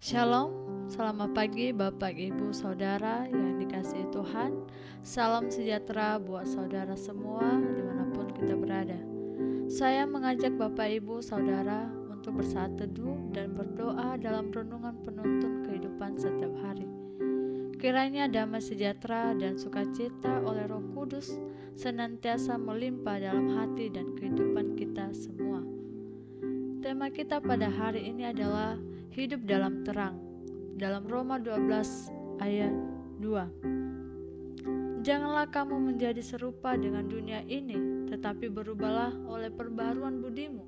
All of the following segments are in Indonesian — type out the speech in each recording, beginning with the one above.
Shalom, selamat pagi Bapak Ibu Saudara yang dikasihi Tuhan. Salam sejahtera buat saudara semua di mana pun kita berada. Saya mengajak Bapak Ibu Saudara untuk bersaat teduh dan berdoa dalam renungan penuntun kehidupan setiap hari. Kiranya damai sejahtera dan sukacita oleh roh kudus senantiasa melimpah dalam hati dan kehidupan kita semua. Tema kita pada hari ini adalah hidup dalam terang. Dalam Roma 12 ayat 2. Janganlah kamu menjadi serupa dengan dunia ini, tetapi berubahlah oleh perbaruan budimu,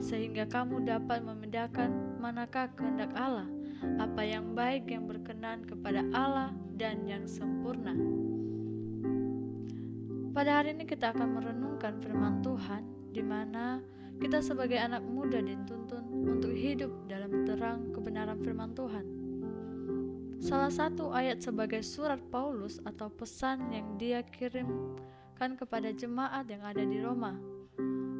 sehingga kamu dapat membedakan manakah kehendak Allah, apa yang baik yang berkenan kepada Allah dan yang sempurna. Pada hari ini kita akan merenungkan firman Tuhan di mana kita sebagai anak muda dituntun untuk hidup dalam terang kebenaran firman Tuhan. Salah satu ayat sebagai surat Paulus atau pesan yang dia kirimkan kepada jemaat yang ada di Roma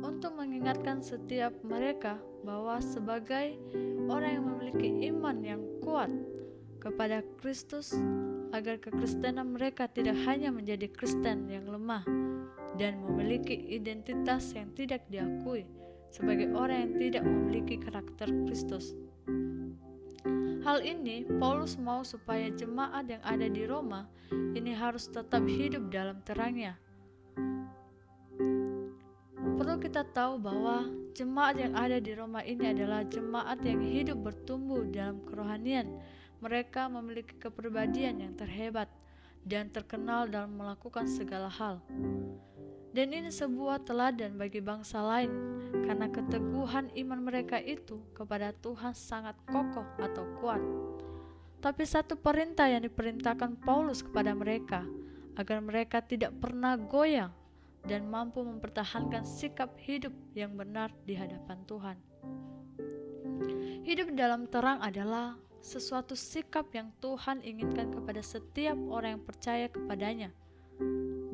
untuk mengingatkan setiap mereka bahwa sebagai orang yang memiliki iman yang kuat kepada Kristus agar kekristenan mereka tidak hanya menjadi Kristen yang lemah dan memiliki identitas yang tidak diakui, sebagai orang yang tidak memiliki karakter Kristus. Hal ini Paulus mau supaya jemaat yang ada di Roma ini harus tetap hidup dalam terangnya. Perlu kita tahu bahwa jemaat yang ada di Roma ini adalah jemaat yang hidup bertumbuh dalam kerohanian. Mereka memiliki kepribadian yang terhebat dan terkenal dalam melakukan segala hal. Dan ini sebuah teladan bagi bangsa lain karena keteguhan iman mereka itu kepada Tuhan sangat kokoh atau kuat. Tapi satu perintah yang diperintahkan Paulus kepada mereka agar mereka tidak pernah goyang dan mampu mempertahankan sikap hidup yang benar di hadapan Tuhan. Hidup dalam terang adalah sesuatu sikap yang Tuhan inginkan kepada setiap orang yang percaya kepadanya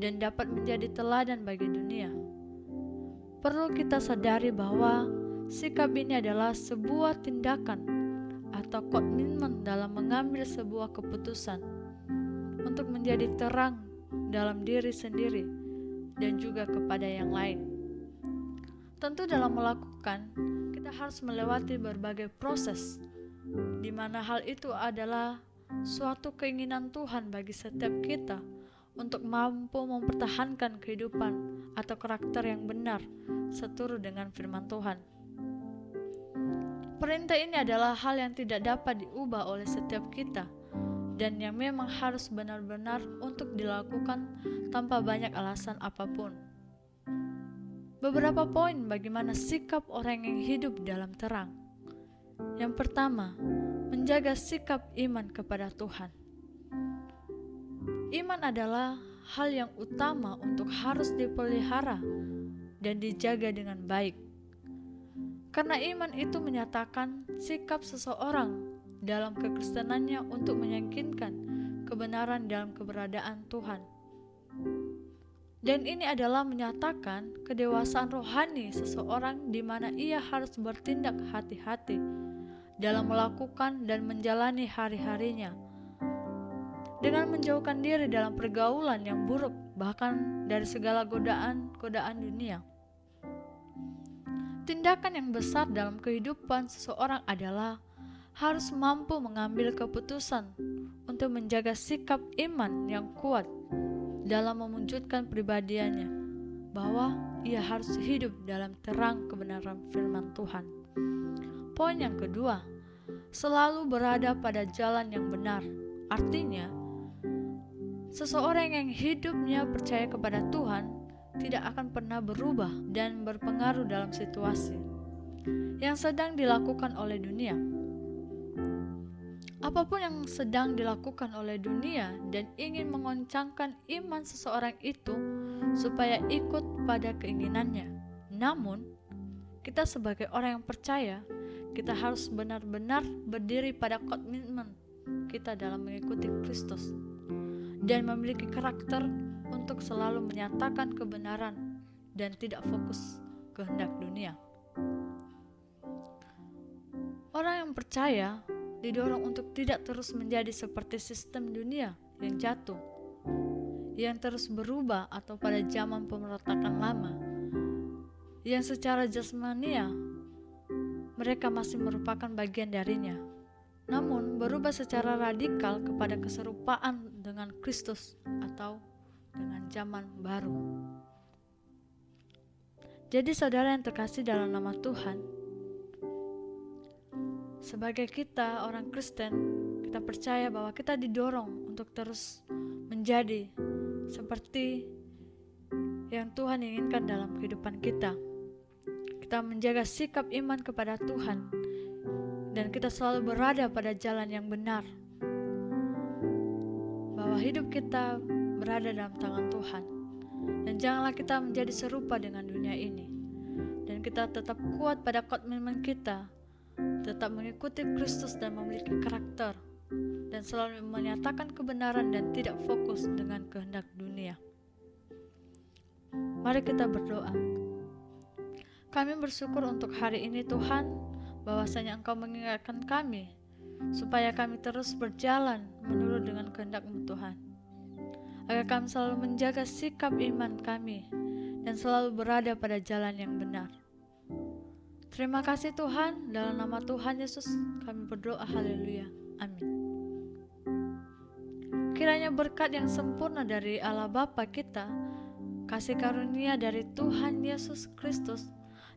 dan dapat menjadi teladan bagi dunia. Perlu kita sadari bahwa sikap ini adalah sebuah tindakan atau komitmen dalam mengambil sebuah keputusan untuk menjadi terang dalam diri sendiri dan juga kepada yang lain. Tentu dalam melakukan, kita harus melewati berbagai proses di mana hal itu adalah suatu keinginan Tuhan bagi setiap kita untuk mampu mempertahankan kehidupan atau karakter yang benar seturut dengan firman Tuhan. Perintah ini adalah hal yang tidak dapat diubah oleh setiap kita dan yang memang harus benar-benar untuk dilakukan tanpa banyak alasan apa pun. Beberapa poin bagaimana sikap orang yang hidup dalam terang. Yang pertama, menjaga sikap iman kepada Tuhan. Iman adalah hal yang utama untuk harus dipelihara dan dijaga dengan baik. Karena iman itu menyatakan sikap seseorang dalam kekristenannya untuk meyakinkan kebenaran dalam keberadaan Tuhan. Dan ini adalah menyatakan kedewasaan rohani seseorang di mana ia harus bertindak hati-hati dalam melakukan dan menjalani hari-harinya dengan menjauhkan diri dalam pergaulan yang buruk, bahkan dari segala godaan-godaan dunia. Tindakan yang besar dalam kehidupan seseorang adalah harus mampu mengambil keputusan untuk menjaga sikap iman yang kuat dalam memunculkan pribadiannya, bahwa ia harus hidup dalam terang kebenaran firman Tuhan. Poin yang kedua, selalu berada pada jalan yang benar, artinya Seseorang yang hidupnya percaya kepada Tuhan tidak akan pernah berubah dan berpengaruh dalam situasi yang sedang dilakukan oleh dunia. Apa pun yang sedang dilakukan oleh dunia dan ingin mengoncangkan iman seseorang itu supaya ikut pada keinginannya. Namun, kita sebagai orang yang percaya, kita harus benar-benar berdiri pada komitmen kita dalam mengikuti Kristus dan memiliki karakter untuk selalu menyatakan kebenaran dan tidak fokus kehendak dunia. Orang yang percaya didorong untuk tidak terus menjadi seperti sistem dunia yang jatuh, yang terus berubah atau pada zaman pemberontakan lama, yang secara jasmania mereka masih merupakan bagian darinya, namun berubah secara radikal kepada keserupaan dengan Kristus atau dengan zaman baru. Jadi saudara yang terkasih dalam nama Tuhan, sebagai kita orang Kristen, kita percaya bahwa kita didorong untuk terus menjadi seperti yang Tuhan inginkan dalam kehidupan kita. Kita menjaga sikap iman kepada Tuhan dan kita selalu berada pada jalan yang benar. Bahwa hidup kita berada dalam tangan Tuhan dan janganlah kita menjadi serupa dengan dunia ini. Dan kita tetap kuat pada komitmen kita, tetap mengikuti Kristus dan memiliki karakter, dan selalu menyatakan kebenaran dan tidak fokus dengan kehendak dunia. Mari kita berdoa. Kami bersyukur untuk hari ini Tuhan, bahwasanya Engkau mengingatkan kami, supaya kami terus berjalan menurut dengan kehendak-Mu Tuhan agar kami selalu menjaga sikap iman kami dan selalu berada pada jalan yang benar. Terima kasih Tuhan, dalam nama Tuhan Yesus kami berdoa haleluya. Amin. Kiranya berkat yang sempurna dari Allah Bapa kita, kasih karunia dari Tuhan Yesus Kristus,